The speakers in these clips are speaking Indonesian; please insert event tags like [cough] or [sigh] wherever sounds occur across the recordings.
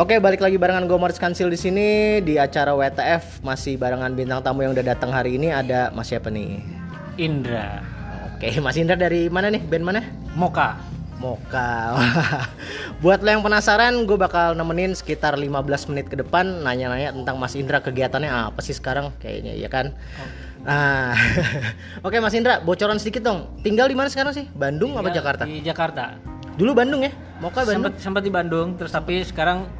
Oke, balik lagi barengan gue Morris Kansil di sini di acara WTF masih barengan bintang tamu yang udah datang hari ini ada Mas siapa nih? Indra Oke, Mas Indra dari mana nih? Band mana? Moka Moka. [laughs] Buat lo yang penasaran, gue bakal nemenin sekitar 15 menit ke depan nanya-nanya tentang Mas Indra kegiatannya apa sih sekarang kayaknya ya kan. Nah, [laughs] oke Mas Indra, bocoran sedikit dong. Tinggal di mana sekarang sih? Bandung apa Tinggal Jakarta? Di Jakarta. Dulu Bandung ya? Moka Bandung. Sempat sempat di Bandung, terus tapi sekarang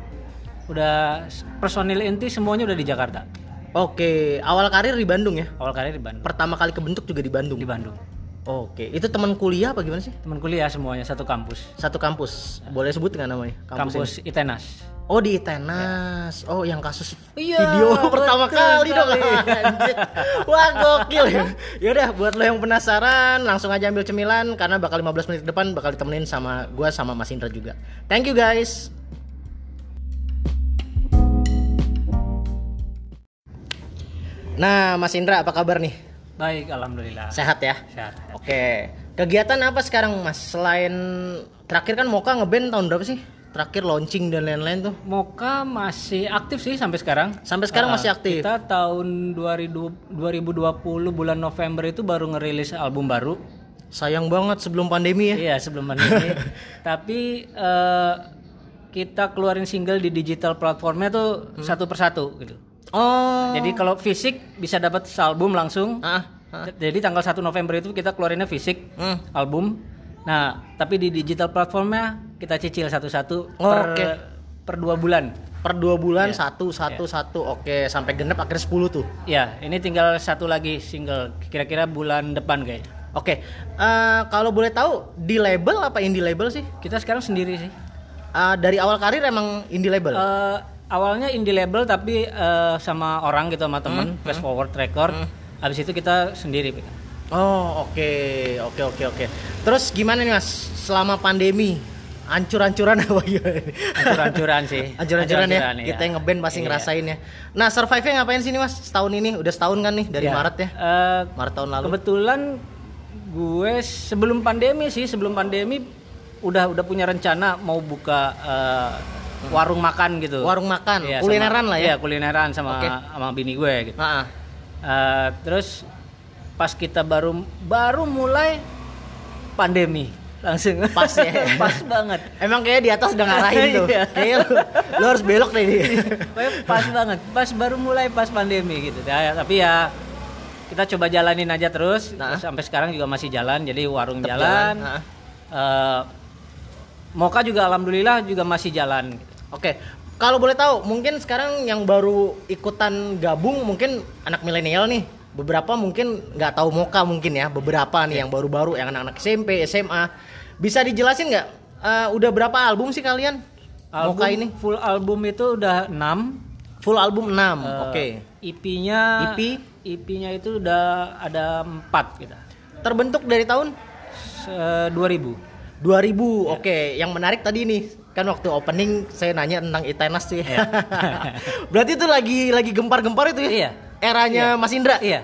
udah personil inti semuanya udah di Jakarta. Oke, awal karir di Bandung ya? Awal karir di Bandung. Pertama kali kebentuk juga di Bandung. Di Bandung. Oke, itu teman kuliah apa gimana sih? Teman kuliah semuanya satu kampus. Satu kampus. Boleh sebut nggak namanya? Kampus, ini? Itenas. Oh di Tenas. Oh yang kasus Iya, video [laughs] pertama kali dong. Wah gokil. Yaudah buat lo yang penasaran langsung aja ambil cemilan karena bakal 15 menit ke depan bakal ditemenin sama gua sama Mas Indra juga. Thank you guys. Nah, Mas Indra apa kabar nih? Baik, alhamdulillah. Sehat ya? Sehat. Oke. Kegiatan apa sekarang Mas? Selain terakhir kan Moka ngeband tahun berapa sih? Terakhir launching dan lain-lain tuh. Moka masih aktif sih sampai sekarang. Sampai sekarang Ah, masih aktif. Kita tahun 2000 2020 bulan November itu baru ngerilis album baru. Sayang banget sebelum pandemi ya. Iya sebelum pandemi. [laughs] Tapi eh, kita keluarin single di digital platformnya tuh Hmm. satu persatu gitu. Oh. Jadi kalau fisik bisa dapat album langsung. Ah, ah. Jadi tanggal 1 November itu kita keluarinnya fisik Hmm. album. Nah, tapi di digital platformnya kita cicil satu-satu Oh, per oke. per dua bulan. Per dua bulan Iya. satu satu satu. Oke, sampai genep akhirnya 10 tuh. Ya, ini tinggal satu lagi single kira-kira bulan depan kayaknya. Oke. eh, kalau boleh tahu di label apa indie label sih? Kita sekarang sendiri sih. Eh, dari awal karir emang indie label. Eh, awalnya indie label tapi eh, sama orang gitu sama temen Hmm, fast forward record habis itu kita sendiri Oh, oke. Oke, oke, oke. Terus gimana nih Mas selama pandemi? Ancur-ancuran apa gimana? nih? hancur-hancuran sih [laughs] Ancur-ancuran ya. Hancur-hancuran, Kita yang ngeband pasti Iya. ngerasain ya. Nah, survive-nya ngapain sih nih Mas? Setahun ini udah setahun kan nih dari Iya. Maret ya. Eh, Maret tahun lalu. kebetulan gue sebelum pandemi sih sebelum pandemi udah udah punya rencana mau buka eh, warung makan gitu Warung makan, Iya, kulineran sama- lah ya. iya kulineran sama Oke. sama bini gue gitu Eh, terus pas kita baru baru mulai pandemi langsung Pas ya. [laughs] pas banget Emang kayak di atas udah ngarahin [laughs] tuh. Iya. Kayaknya lu, lu harus belok. Pokoknya pas banget pas baru mulai pas pandemi gitu ya, tapi ya kita coba jalanin aja terus Nah. sampai sekarang juga masih jalan jadi warung Tetap jalan, jalan, nah. Eh, Moka juga alhamdulillah juga masih jalan Oke. Kalau boleh tahu, mungkin sekarang yang baru ikutan gabung mungkin anak milenial nih. Beberapa mungkin nggak tahu Moka mungkin ya. Beberapa nih yang baru-baru, yang anak-anak SMP, SMA. Bisa dijelasin nggak? eh, udah berapa album sih kalian? album Moka ini full album itu udah 6 full album 6. Eh, Oke. EP-nya EP? EP-nya itu udah ada 4 gitu Terbentuk dari tahun Se- 2000 2000. Iya. Oke, yang menarik tadi nih kan waktu opening saya nanya tentang Itenas ya. Iya. [laughs] Berarti itu lagi lagi gempar-gempar itu ya? Iya. Eranya Mas Indra. iya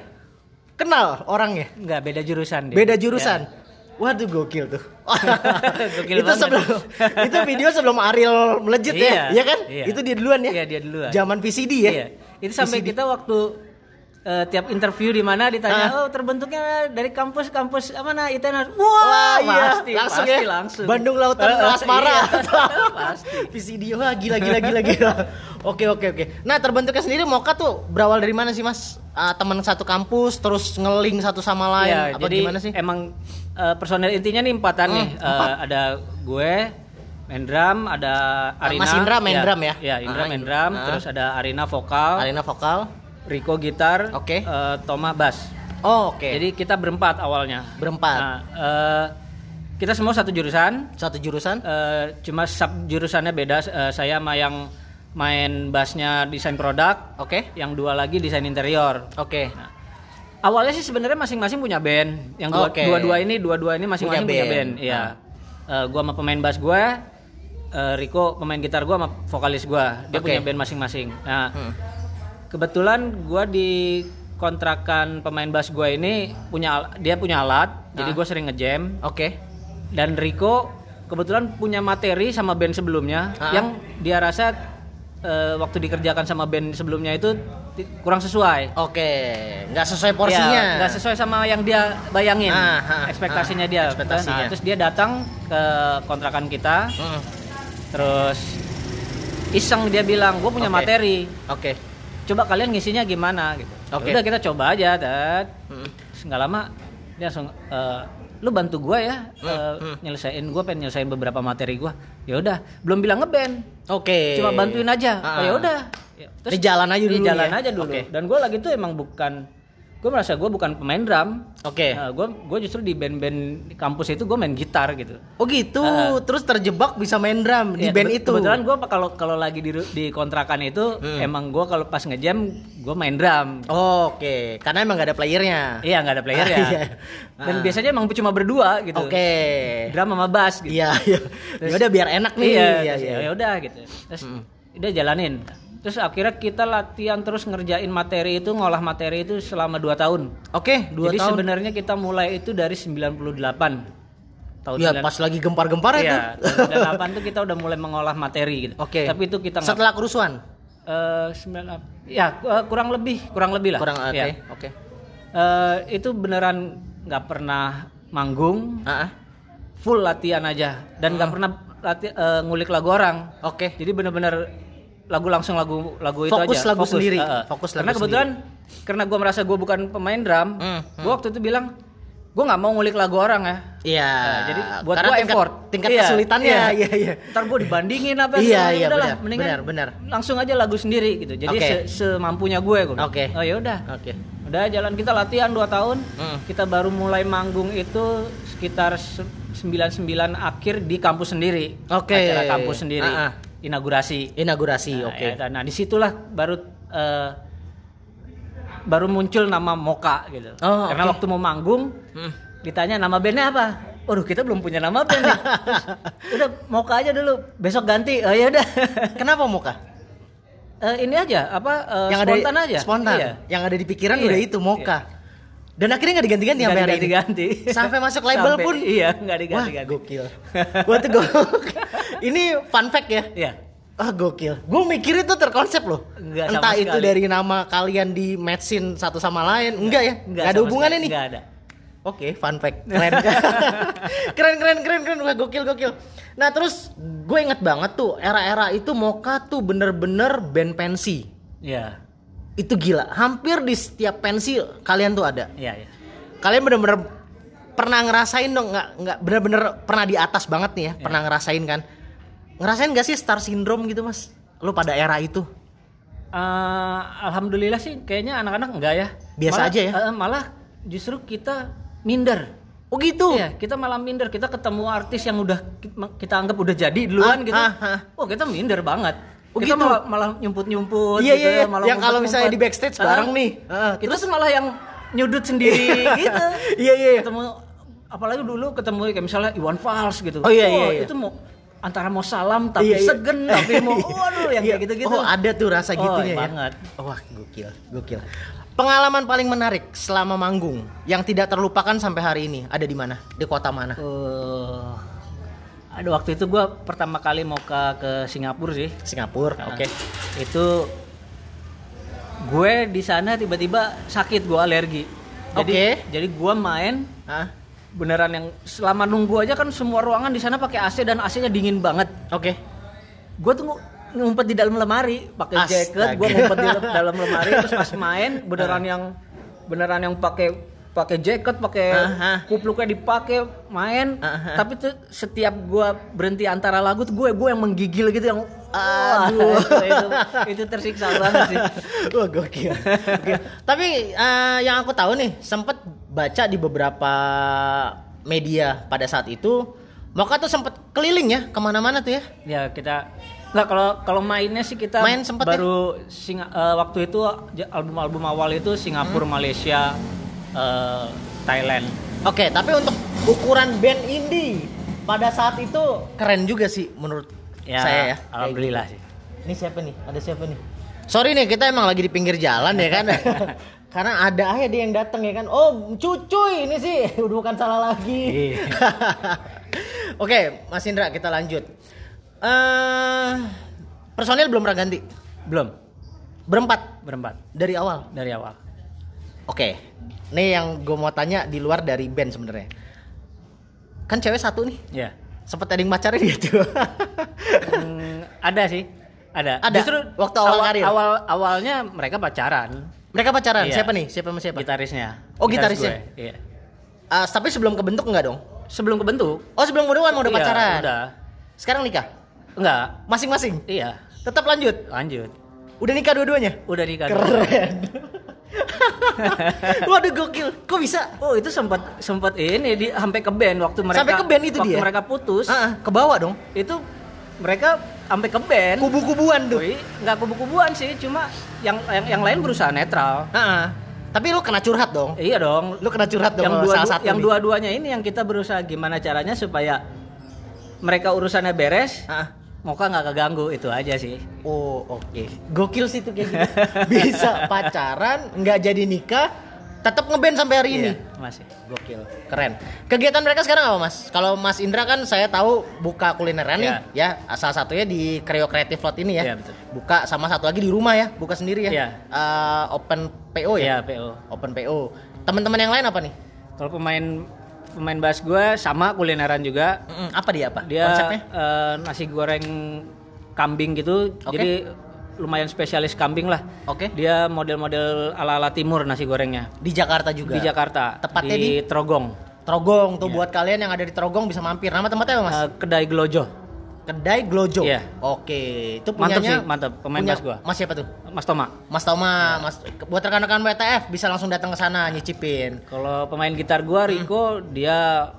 Kenal orangnya? nggak beda jurusan dia. Beda jurusan. Waduh gokil tuh. [laughs] Gokil itu banget. sebelum [laughs] itu video sebelum Ariel melejit ya, Iya, iya kan? iya. Itu dia duluan ya. Iya, dia duluan. Zaman VCD ya. Iya. Itu sampai kita waktu eh, tiap interview di mana ditanya, Ah. oh terbentuknya dari kampus kampus mana ITENAS. Wah, Wah, iya. pasti, langsung pasti ya. langsung. Bandung Lautan Eh, eh, Asmara. iya, [laughs] pasti. Visidio wah gila gila gila gila. Oke oke oke. Nah, terbentuknya sendiri Moka tuh berawal dari mana sih, Mas? Ah, teman satu kampus terus ngeling satu sama lain Iya, apa jadi gimana sih? emang eh, personel intinya nih empatan Hmm, nih. Eh, ada gue, main drum, ada Ah, Arina. Mas Indra main ya, drum ya? Iya, Indra Ah, main drum, ah. terus ada Arina vokal, Arena vokal. Rico gitar, Oke. eh, Toma bass. Oh, oke. Jadi kita berempat awalnya. Berempat. Nah, eh, kita semua satu jurusan, satu jurusan. eh, cuma sub jurusannya beda. Eh, saya sama yang main bassnya desain produk, Oke. yang dua lagi desain interior. Oke. Awalnya sih sebenarnya masing-masing punya band. Yang dua, Oke. dua-dua ini, dua-dua ini masing-masing Punya punya band. Iya. Eh, gua sama pemain bass gua, eh, Rico pemain gitar gua sama vokalis gua. Dia Oke. punya band masing-masing. Nah, Hmm. Kebetulan gua di kontrakan pemain bass gua ini punya dia punya alat, jadi Ah. gua sering ngejam Oke. dan Rico kebetulan punya materi sama band sebelumnya Ah. yang dia rasa eh, waktu dikerjakan sama band sebelumnya itu kurang sesuai. Oke. Nggak sesuai porsinya. Ya, nggak sesuai sama yang dia bayangin Ah, ah, ekspektasinya ah, dia ekspektasinya. Nah, terus dia datang ke kontrakan kita Hmm. terus iseng dia bilang gue punya Oke. materi Oke. Coba kalian ngisinya gimana gitu Oke. udah kita coba aja Dad. Hmm. Terus nggak lama dia langsung "Eh, lu bantu gua ya Hmm, eh, nyelesain gua pengen nyelesain beberapa materi gua ya udah belum bilang ngeband Oke. cuma bantuin aja Ah. oh ya udah Ya, Ini jalan aja dulu jalan ya? aja dulu Oke. dan gue lagi tuh emang bukan gue merasa gue bukan pemain drum Oke. gue gue justru di band-band di kampus itu gue main gitar gitu Oh gitu. Ah. Terus terjebak bisa main drum di Ya, band itu. kebetulan gue kalau kalau lagi di di kontrakan itu Hmm. emang gue kalau pas ngejam gue main drum Oh, Oke. Karena emang gak ada playernya. iya nggak ada player ya Ah, iya. dan Ah. biasanya emang cuma berdua gitu Oke. drum sama bass gitu Iya, iya. Ya udah biar enak nih. iya, Iya, iya. ya udah gitu terus udah jalanin terus akhirnya kita latihan terus ngerjain materi itu ngolah materi itu selama 2 tahun Oke, dua jadi tahun. sebenarnya kita mulai itu dari 98 tahun Ya 9 pas lagi gempar-gempar itu. Iya, tahun 98 tuh kita udah mulai mengolah materi gitu. Oke. Tapi itu kita Setelah kerusuhan. eh, 98 ya eh, kurang lebih kurang lebih lah. Kurang oke, Ya. oke. Eh, itu beneran nggak pernah manggung, Ah, ah. full latihan aja dan nggak pernah lati- eh, ngulik lagu orang. Oke. Jadi bener-bener lagu langsung lagu lagu itu Fokus aja. lagu sendiri. eh, eh. Fokus Karena lagu kebetulan karena gue merasa gue bukan pemain drum, Hmm, gue waktu itu bilang gue nggak mau ngulik lagu orang ya. Iya. Nah, jadi buat Karena tingkat, effort. Tingkat Iya, kesulitannya. Iya, iya. Ntar gue dibandingin apa [laughs] Iya, iya, benar, mendingan benar, benar. langsung aja lagu sendiri gitu. Jadi Oke. se- semampunya gue gue. bilang. Oke. Oh ya udah. Oke. Udah jalan kita latihan 2 tahun. Hmm. Kita baru mulai manggung itu sekitar se- 99 akhir di kampus sendiri. Oke. Acara kampus sendiri. Ah, ah. Inaugurasi. Inaugurasi, Nah, oke. ya, nah di situlah baru eh, baru muncul nama Moka gitu. Oh, Karena oke. waktu mau manggung Hmm. ditanya nama bandnya apa. Waduh kita belum punya nama band nih. [laughs] Udah Moka aja dulu. Besok ganti. Oh ya udah. Kenapa muka? Eh, ini aja apa eh, yang spontan ada aja. Spontan. Iya. Yang ada di pikiran Iya. udah itu Moka. Dan akhirnya nggak diganti-ganti sampai hari ini. diganti-ganti. Sampai masuk label Sampai- pun. Iya, nggak Wah, diganti-ganti. gokil. Wah, itu gokil. [laughs] ini fun fact ya. Iya. Ah gokil. Gue mikir itu terkonsep loh. Enggak sama Entah itu sekali. dari nama kalian di matchin satu sama lain. Enggak ya? Enggak, ada sama hubungannya sekali. nih. Nggak ada. Oke, fun fact. [laughs] Keren. [laughs] keren keren keren keren Wah, gokil gokil. Nah, terus gue inget banget tuh era-era itu Moka tuh bener-bener band pensi. Iya. Itu gila. Hampir di setiap pensi kalian tuh ada. Iya, iya. Kalian bener-bener pernah ngerasain dong nggak nggak bener-bener pernah di atas banget nih ya, pernah ngerasain kan? Ngerasain gak sih star syndrome gitu, Mas? Lu pada era itu? Eh, alhamdulillah sih kayaknya anak-anak enggak ya. Biasa Malah- aja ya? eh, malah justru kita minder. Oh gitu. Iya, kita malah minder. Kita ketemu artis yang udah ki- kita anggap udah jadi duluan Ah, gitu. ah, ah. Oh, kita minder banget. Oh, kita gitu? malah malah nyumput-nyumput Iya, gitu iya, iya. ya, malah Yang kalau misalnya di backstage bareng nih. Ah, kita tuh malah yang nyudut sendiri [laughs] gitu. Iya, iya, iya. Ketemu apalagi dulu ketemu kayak misalnya Iwan Fals gitu. Oh, iya, iya, Wah, iya. Itu mau antara mau salam tapi Iya, iya. segen tapi [laughs] mau waduh yang Iya. kayak gitu-gitu. Oh, ada tuh rasa Oh, gitunya ya. banget. Wah, gokil, gokil. Pengalaman paling menarik selama manggung yang tidak terlupakan sampai hari ini ada di mana? Di kota mana? Eh, ada waktu itu gua pertama kali mau ke ke Singapura sih. Singapura. Nah, Oke. Itu gue di sana tiba-tiba sakit gue alergi jadi Oke. jadi gue main Hah? beneran yang selama nunggu aja kan semua ruangan di sana pakai AC dan AC-nya dingin banget Oke. gue tuh ngu- ngumpet di dalam lemari pakai jaket gue ngumpet di dalam lemari [laughs] terus pas main beneran yang beneran yang pakai pakai jaket pakai Aha. kupluknya dipakai main Aha. tapi tuh setiap gue berhenti antara lagu tuh gue gue yang menggigil gitu yang Aduh. Wah, itu, itu tersiksa banget sih [laughs] Wah gokil. Gokil. Tapi eh, yang aku tahu nih sempet baca di beberapa media pada saat itu Moka tuh sempet keliling ya ke mana-mana tuh ya. ya kita nggak kalau kalau mainnya sih kita Main sempet ya? baru Singa- eh, waktu itu album-album awal itu Singapura Hmm. Malaysia eh, Thailand Oke, tapi untuk ukuran band indie pada saat itu keren juga sih menurut ya saya ya. alhamdulillah sih Ini siapa nih? Ada siapa nih? Sorry nih, kita emang lagi di pinggir jalan ya kan. [laughs] Karena ada aja dia yang datang ya kan. Oh, cucuy ini sih [laughs] udah bukan salah lagi. Iya. [laughs] Oke, Mas Indra kita lanjut. eh personil belum pernah ganti. belum Berempat berempat dari awal. dari awal Oke. Nih yang gue mau tanya di luar dari band sebenarnya. Kan cewek satu nih. ya Sempet ada yang pacarin gitu. Hmm, ada sih ada Ada? Waktu awal karir? awal awalnya mereka pacaran Mereka pacaran. Iya. Siapa nih? Siapa sama siapa? gitarisnya Oh, Gitaris gitarisnya. gue, iya. Ah, tapi sebelum kebentuk enggak dong? sebelum kebentuk Oh sebelum kebentukan mau udah iya, pacaran? udah Sekarang nikah? enggak Masing-masing? iya Tetap lanjut? lanjut Udah nikah dua-duanya? udah nikah Keren. [laughs] [laughs] Waduh gokil. Kok bisa? oh itu sempat sempat ini di sampai ke band waktu mereka Sampai ke band itu waktu dia? mereka putus ah, ke bawah dong. itu mereka sampai ke band Kubu-kubuan tuh. Wih, nggak kubu-kubuan sih cuma yang yang, yang lain berusaha netral ah. Tapi lu kena curhat dong. iya dong Lu kena curhat dong yang dua salah satu yang dua-duanya ini yang kita berusaha gimana caranya supaya mereka urusannya beres ah. Moka nggak keganggu itu aja sih Oh oke. Gokil sih tuh kayak gitu. [laughs] Bisa pacaran, nggak jadi nikah, tetap ngeband sampai hari ini. Iya, masih Gokil, keren. Kegiatan mereka sekarang apa mas? Kalau Mas Indra kan saya tahu buka kulineran nih, ya salah satunya di Creo Creative Lot ini ya. Iya, betul. Buka sama satu lagi di rumah ya, buka sendiri ya. Iya. Eh, open PO ya. Iya, PO. Open PO. Teman-teman yang lain apa nih? kalau pemain pemain bass gue sama kulineran juga Mm-mm, apa dia apa? dia Konsepnya? eh, nasi goreng kambing gitu Oke. jadi lumayan spesialis kambing lah Oke. dia model-model ala-ala timur nasi gorengnya Di Jakarta juga. di Jakarta Tepatnya di, Trogong Trogong tuh buat kalian yang ada di Trogong bisa mampir. Nama tempatnya apa mas? Eh, kedai Glojo Kedai Glojo. Iya. Oke, itu Mantep punyanya sih, mantep. Pemain punya- gua. Mas siapa tuh? Mas Toma Mas Toma, Mas buat rekan-rekan WTF bisa langsung datang ke sana nyicipin. kalau pemain gitar gua Rico dia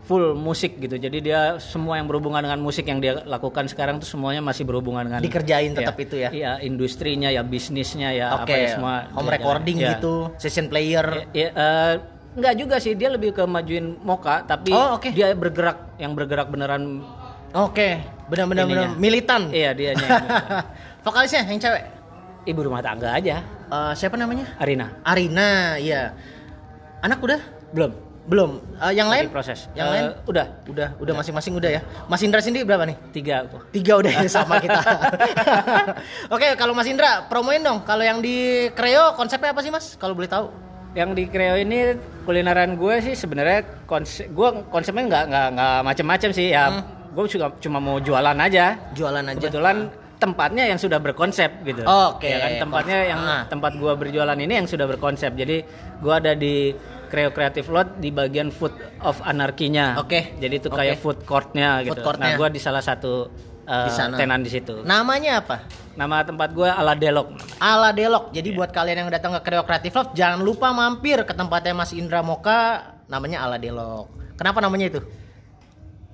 full musik gitu jadi dia semua yang berhubungan dengan musik yang dia lakukan sekarang tuh semuanya masih berhubungan dengan Dikerjain tetap Iya. itu ya. iya industrinya ya bisnisnya ya Oke, apa ya semua home recording jalan. Iya. gitu, session player. Ya, eh, enggak juga sih dia lebih ke majuin Moka tapi Oh, oke. dia bergerak yang bergerak beneran Oke, benar-benar benar militan. iya dia [laughs] Vokalisnya yang cewek. ibu rumah tangga aja Eh, siapa namanya? Arina Arina, iya. Anak udah? belum Belum. Eh, yang lain? Proses Yang Eh, lain? udah Udah, udah masing-masing udah ya. Mas Indra sendiri berapa nih? tiga Tiga udah ya sama [laughs] kita. [laughs] Oke, kalau Mas Indra promoin dong. Kalau yang di Kreo konsepnya apa sih Mas? Kalau boleh tahu? yang di Kreo ini kulineran gue sih sebenarnya konsep gue konsepnya nggak nggak nggak macem-macem sih ya gue juga cuma mau jualan aja Jualan aja. kebetulan tempatnya yang sudah berkonsep gitu Oke. Ya kan tempatnya yang Ah. tempat gua berjualan ini yang sudah berkonsep jadi gua ada di Creo Creative Lot di bagian food of anarkinya Oke. jadi itu Oke. kayak food courtnya gitu Food courtnya. nah gua di salah satu uh, Di sana. tenan di situ Namanya apa? nama tempat gua ala Delok Ala Delok. Jadi Iya. buat kalian yang datang ke Kreo Creative Love jangan lupa mampir ke tempatnya Mas Indra Moka namanya Ala Delok. Kenapa namanya itu?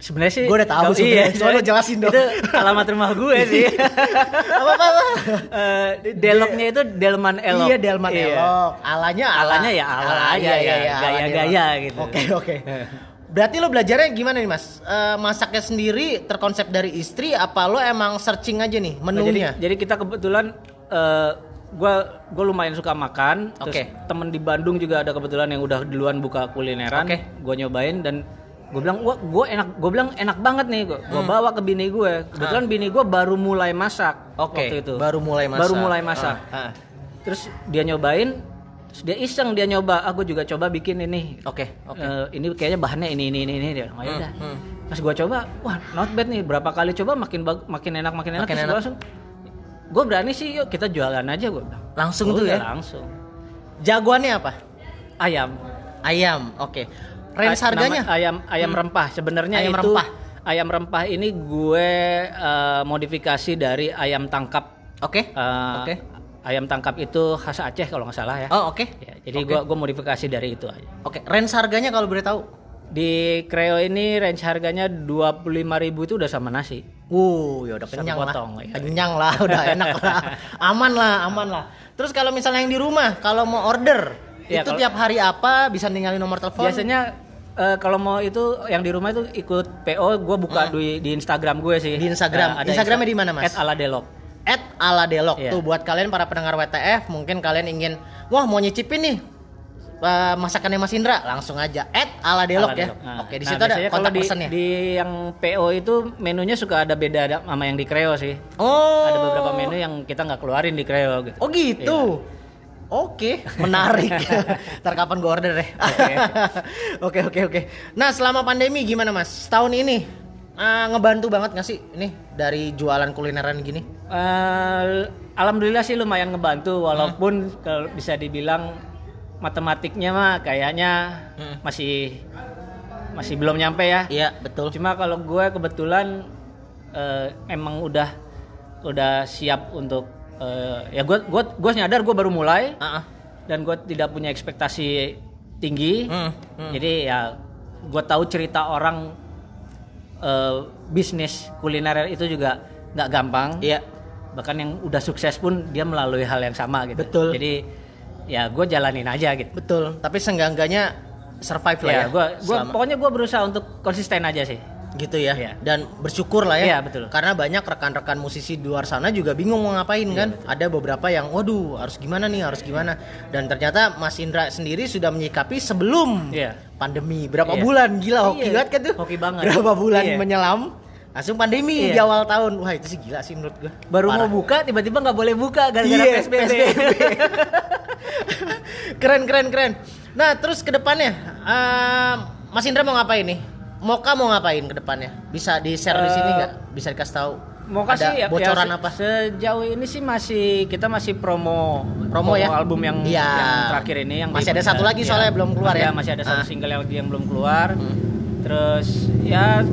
Sebenarnya sih Gua udah tahu kalau- sebenarnya. iya, Soalnya jelasin dong. itu alamat rumah gue sih [laughs] apa apa? apa? Eh, Deloknya itu Delman Elok Iya Delman Iya. Elok. Alanya ala. Alanya ya ala aja iya, ya, iya, ala gaya-gaya Delok. gitu. Oke oke. Berarti lo belajarnya gimana nih Mas? Eh, masaknya sendiri terkonsep dari istri apa lo emang searching aja nih Nah, jadi, menunya? jadi kita kebetulan eh, gua gue lumayan suka makan. Terus Oke. temen di Bandung juga ada kebetulan yang udah duluan buka kulineran. Oke. Gue nyobain dan gue bilang wah gue enak gue bilang enak banget nih gue Hmm. bawa ke bini gue kebetulan bini gue baru mulai masak Oke. waktu itu Baru mulai masak. baru mulai masak Ah, ah. terus dia nyobain terus dia iseng dia nyoba aku juga coba bikin ini Oke, oke. Eh, ini kayaknya bahannya ini ini ini ini dia oh, ya udah hmm. pas gua coba wah not bad nih berapa kali coba makin makin enak makin enak Makin terus enak. gua langsung gue berani sih yuk kita jualan aja gue Langsung tuh Udah, ya. langsung Jagoannya apa? ayam Ayam. Oke. Range harganya? nama- ayam ayam rempah sebenarnya Ayam itu rempah. ayam rempah ini gue eh, modifikasi dari ayam tangkap Oke. Eh, Oke. ayam tangkap itu khas Aceh kalau nggak salah ya Oh, oke. Ya, jadi Oke. gua gua modifikasi dari itu aja Oke, range harganya kalau boleh tahu? di Creo ini range harganya 25.000 itu udah sama nasi Uh, ya udah kenyang lah. potong, iya. Kenyang lah, udah [laughs] enak lah. Aman lah, aman lah. Terus kalau misalnya yang di rumah, kalau mau order, Iya, itu kalau- tiap hari apa? Bisa ninggalin nomor telepon? biasanya eh, kalau mau itu yang di rumah itu ikut PO gue buka di, di Instagram gue sih Hmm. Di Instagram. Eh, ada Instagramnya Insta- di mana, Mas? at aladelok At ala delok Iya. tuh buat kalian para pendengar WTF mungkin kalian ingin wah mau nyicipin nih eh, masakannya Mas Indra langsung aja at ala delok ya. Nah, Oke di nah, situ ada biasanya kalau kontak di, pesennya. di yang PO itu menunya suka ada beda ada sama yang di Creo sih Oh. ada beberapa menu yang kita nggak keluarin di Creo gitu Oh gitu. Oke, menarik. [laughs] Ntar kapan gue order deh. [laughs] Oke, oke, oke. Nah, selama pandemi gimana Mas? Tahun ini eh, ngebantu banget gak sih ini dari jualan kulineran gini? Eh, alhamdulillah sih lumayan ngebantu walaupun Hmm. kalau bisa dibilang matematiknya mah kayaknya Hmm. masih masih belum nyampe ya. Iya, betul. Cuma kalau gue kebetulan eh, emang udah udah siap untuk eh, ya gue gue gue nyadar gue baru mulai Ah, ah. dan gue tidak punya ekspektasi tinggi. Hmm, hmm. Jadi ya gue tahu cerita orang eh, bisnis kuliner itu juga nggak gampang Iya. bahkan yang udah sukses pun dia melalui hal yang sama gitu Betul. jadi ya gue jalanin aja gitu Betul. Tapi seenggaknya survive lah ya. ya gue pokoknya gue berusaha untuk konsisten aja sih gitu ya. Iya. Dan bersyukur lah ya. Iya, betul. Karena banyak rekan-rekan musisi di luar sana juga bingung mau ngapain Iya, kan. Ada beberapa yang waduh, harus gimana nih, harus gimana. Dan ternyata Mas Indra sendiri sudah menyikapi sebelum Iya. pandemi. Berapa Iya. bulan? Gila hoki Iya, banget kan tuh. hoki banget. Berapa bulan Iya. menyelam langsung pandemi Iya. di awal tahun. Wah, itu sih gila sih menurut gua. baru Parah. mau buka tiba-tiba nggak boleh buka gara-gara Iya, PSBB, [laughs] keren keren keren. Nah terus ke depannya, eh, Mas Indra mau ngapain nih? Moka mau ngapain ke depannya? Bisa di share di sini Eh, nggak? Bisa dikasih tahu? mau Ada kasih ya, bocoran ya, apa? sejauh ini sih masih kita masih promo Promo ya? album yang, Iya. yang terakhir ini yang Masih ada satu lagi iya. soalnya belum keluar ya? Masih ada satu Ah. single yang, yang belum keluar Hmm. terus ya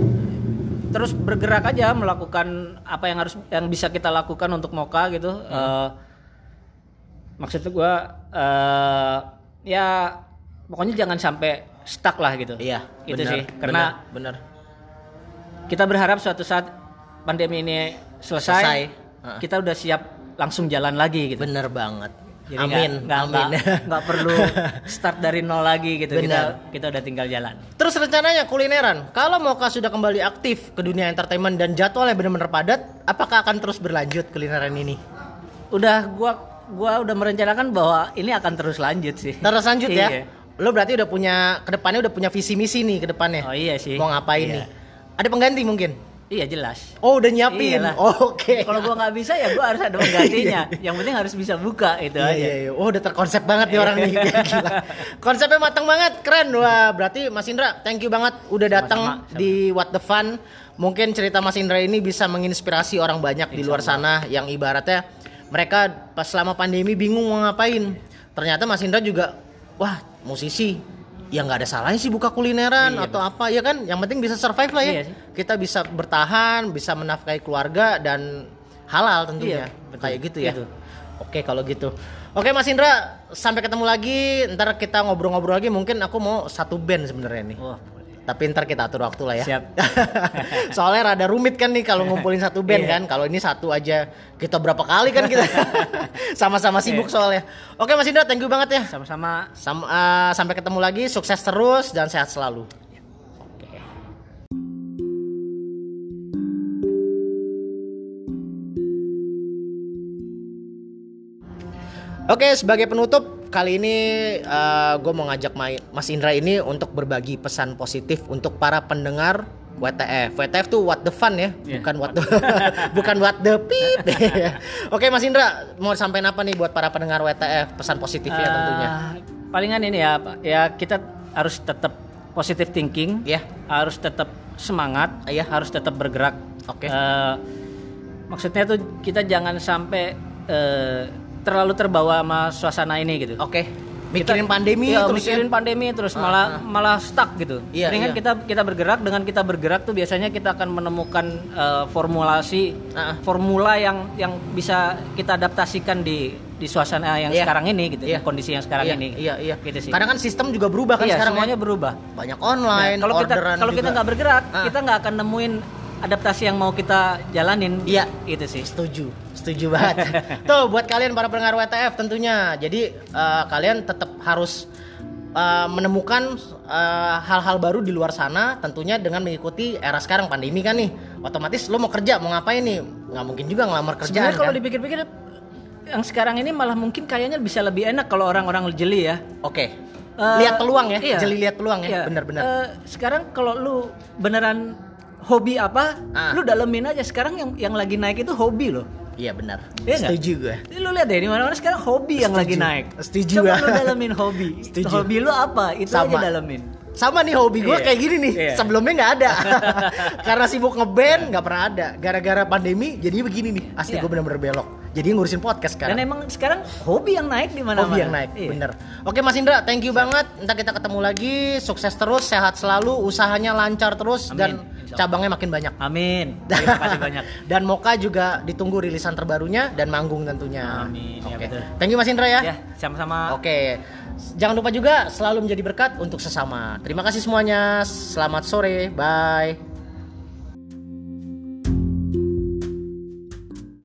terus bergerak aja melakukan apa yang harus yang bisa kita lakukan untuk Moka gitu Hmm. Eh, maksud gua eh, ya pokoknya jangan sampai stuck lah gitu Iya, itu benar, sih karena benar. benar. kita berharap suatu saat pandemi ini selesai, Selesai. Kita udah siap langsung jalan lagi gitu. Bener banget. Jadi amin, nggak- nggak- amin. nggak- [laughs] nggak perlu start dari nol lagi gitu. Benar. Kita kita udah tinggal jalan. Terus rencananya kulineran, kalau Moka sudah kembali aktif ke dunia entertainment dan jadwalnya benar-benar padat, apakah akan terus berlanjut kulineran ini? Udah gua gua udah merencanakan bahwa ini akan terus lanjut sih. Terus lanjut ya? Iya. Lo berarti udah punya ke depannya udah punya visi misi nih ke depannya. Oh iya sih. Mau ngapain Iya. nih? Ada pengganti mungkin? Iya jelas. Oh udah nyiapin. Oh, Oke. Kalau gua nggak bisa ya gua harus ada penggantinya. [laughs] Yang penting harus bisa buka itu Iya, aja. iya, iya. Oh udah terkonsep banget nih orang nih. [laughs] Gila. Konsepnya matang banget, keren. Wah berarti Mas Indra, thank you banget udah datang di What the Fun. Mungkin cerita Mas Indra ini bisa menginspirasi orang banyak di luar sana yang ibaratnya mereka pas selama pandemi bingung mau ngapain. Ternyata Mas Indra juga, wah musisi. Ya nggak ada salahnya sih buka kulineran Iya, atau apa ya kan. Yang penting bisa survive lah ya. Iya sih. Kita bisa bertahan, bisa menafkahi keluarga dan halal tentunya. Iya, betul. Kayak gitu ya. Gitu. Oke kalau gitu. Oke Mas Indra, sampai ketemu lagi. Ntar kita ngobrol-ngobrol lagi. Mungkin aku mau satu band sebenarnya nih. Wah. Tapi ntar kita atur waktu lah ya. Siap. [laughs] Soalnya rada rumit kan nih kalau ngumpulin satu band Iya. kan. Kalau ini satu aja kita berapa kali kan kita [laughs] sama-sama sibuk Iya. soalnya. Oke Mas Indra, thank you banget ya. Sama-sama. Sam- eh, sampai ketemu lagi. Sukses terus dan sehat selalu. Oke, sebagai penutup kali ini gue mau ngajak Ma- Mas Indra ini untuk berbagi pesan positif untuk para pendengar WTF. WTF tuh what the fun ya, Iya. bukan what the [laughs] bukan what the pip. [laughs] Oke Mas Indra, mau sampaikan apa nih buat para pendengar WTF? Pesan positifnya Eh, tentunya. Palingan ini ya, ya kita harus tetap positive thinking, Ya. harus tetap semangat, Iya. harus tetap bergerak. Oke. Eh, maksudnya tuh kita jangan sampai eh, terlalu terbawa sama suasana ini gitu. Oke. Mikirin pandemi Iya, terus mikirin ya. pandemi terus malah malah stuck gitu. Iya, Mendingan iya. kita kita bergerak dengan kita bergerak tuh biasanya kita akan menemukan eh, formulasi Ah. formula yang yang bisa kita adaptasikan di di suasana yang Iya. sekarang ini gitu, Iya. di kondisi yang sekarang iya, ini. Iya, iya. Gitu sih. Karena kan sistem juga berubah kan iya, sekarang semuanya ya. berubah. Banyak online, Nah, kalau kita kalau kita nggak bergerak, Ah. kita nggak akan nemuin adaptasi yang mau kita jalanin. Iya. Itu sih. Setuju, setuju banget. [laughs] Tuh buat kalian para pendengar WTF tentunya. Jadi eh, kalian tetap harus eh, menemukan eh, hal-hal baru di luar sana tentunya dengan mengikuti era sekarang pandemi kan nih. Otomatis lo mau kerja, mau ngapain nih? nggak mungkin juga ngelamar kerjaan Sebenarnya kalau kan? dipikir-pikir yang sekarang ini malah mungkin kayaknya bisa lebih enak kalau orang-orang jeli ya. Oke. Eh, lihat peluang ya, iya. jeli lihat peluang ya, Iya. benar-benar. Eh, sekarang kalau lu beneran hobi apa, Ah. lu dalemin aja. Sekarang yang yang lagi naik itu hobi loh. Iya benar. Iya nggak? Setuju gue. Lu lihat deh di mana-mana sekarang hobi yang lagi Setuju. naik. Setuju Coba ya. lu dalemin hobi. [laughs] Setuju. Hobi lu apa? Itu Sama. aja dalemin. Sama nih hobi gue Iya. kayak gini nih. Iya. Sebelumnya nggak ada. [laughs] Karena sibuk ngeband nggak pernah ada. Gara-gara pandemi jadi begini nih. Asli Iya. gue bener-bener belok. Jadi ngurusin podcast Dan sekarang. emang sekarang hobi yang naik di mana-mana. Hobi yang naik, Iya. bener. Oke Mas Indra, thank you banget. Ntar kita ketemu lagi. Sukses terus, sehat selalu, usahanya lancar terus Amin. dan. Cabangnya makin banyak. Amin. [laughs] Terima kasih banyak. Dan Moka juga ditunggu rilisan terbarunya dan manggung tentunya. Amin, ya Oke. betul. Thank you Mas Indra ya. Ya, sama-sama. Oke. Jangan lupa juga selalu menjadi berkat untuk sesama. Terima kasih semuanya. Selamat sore. Bye.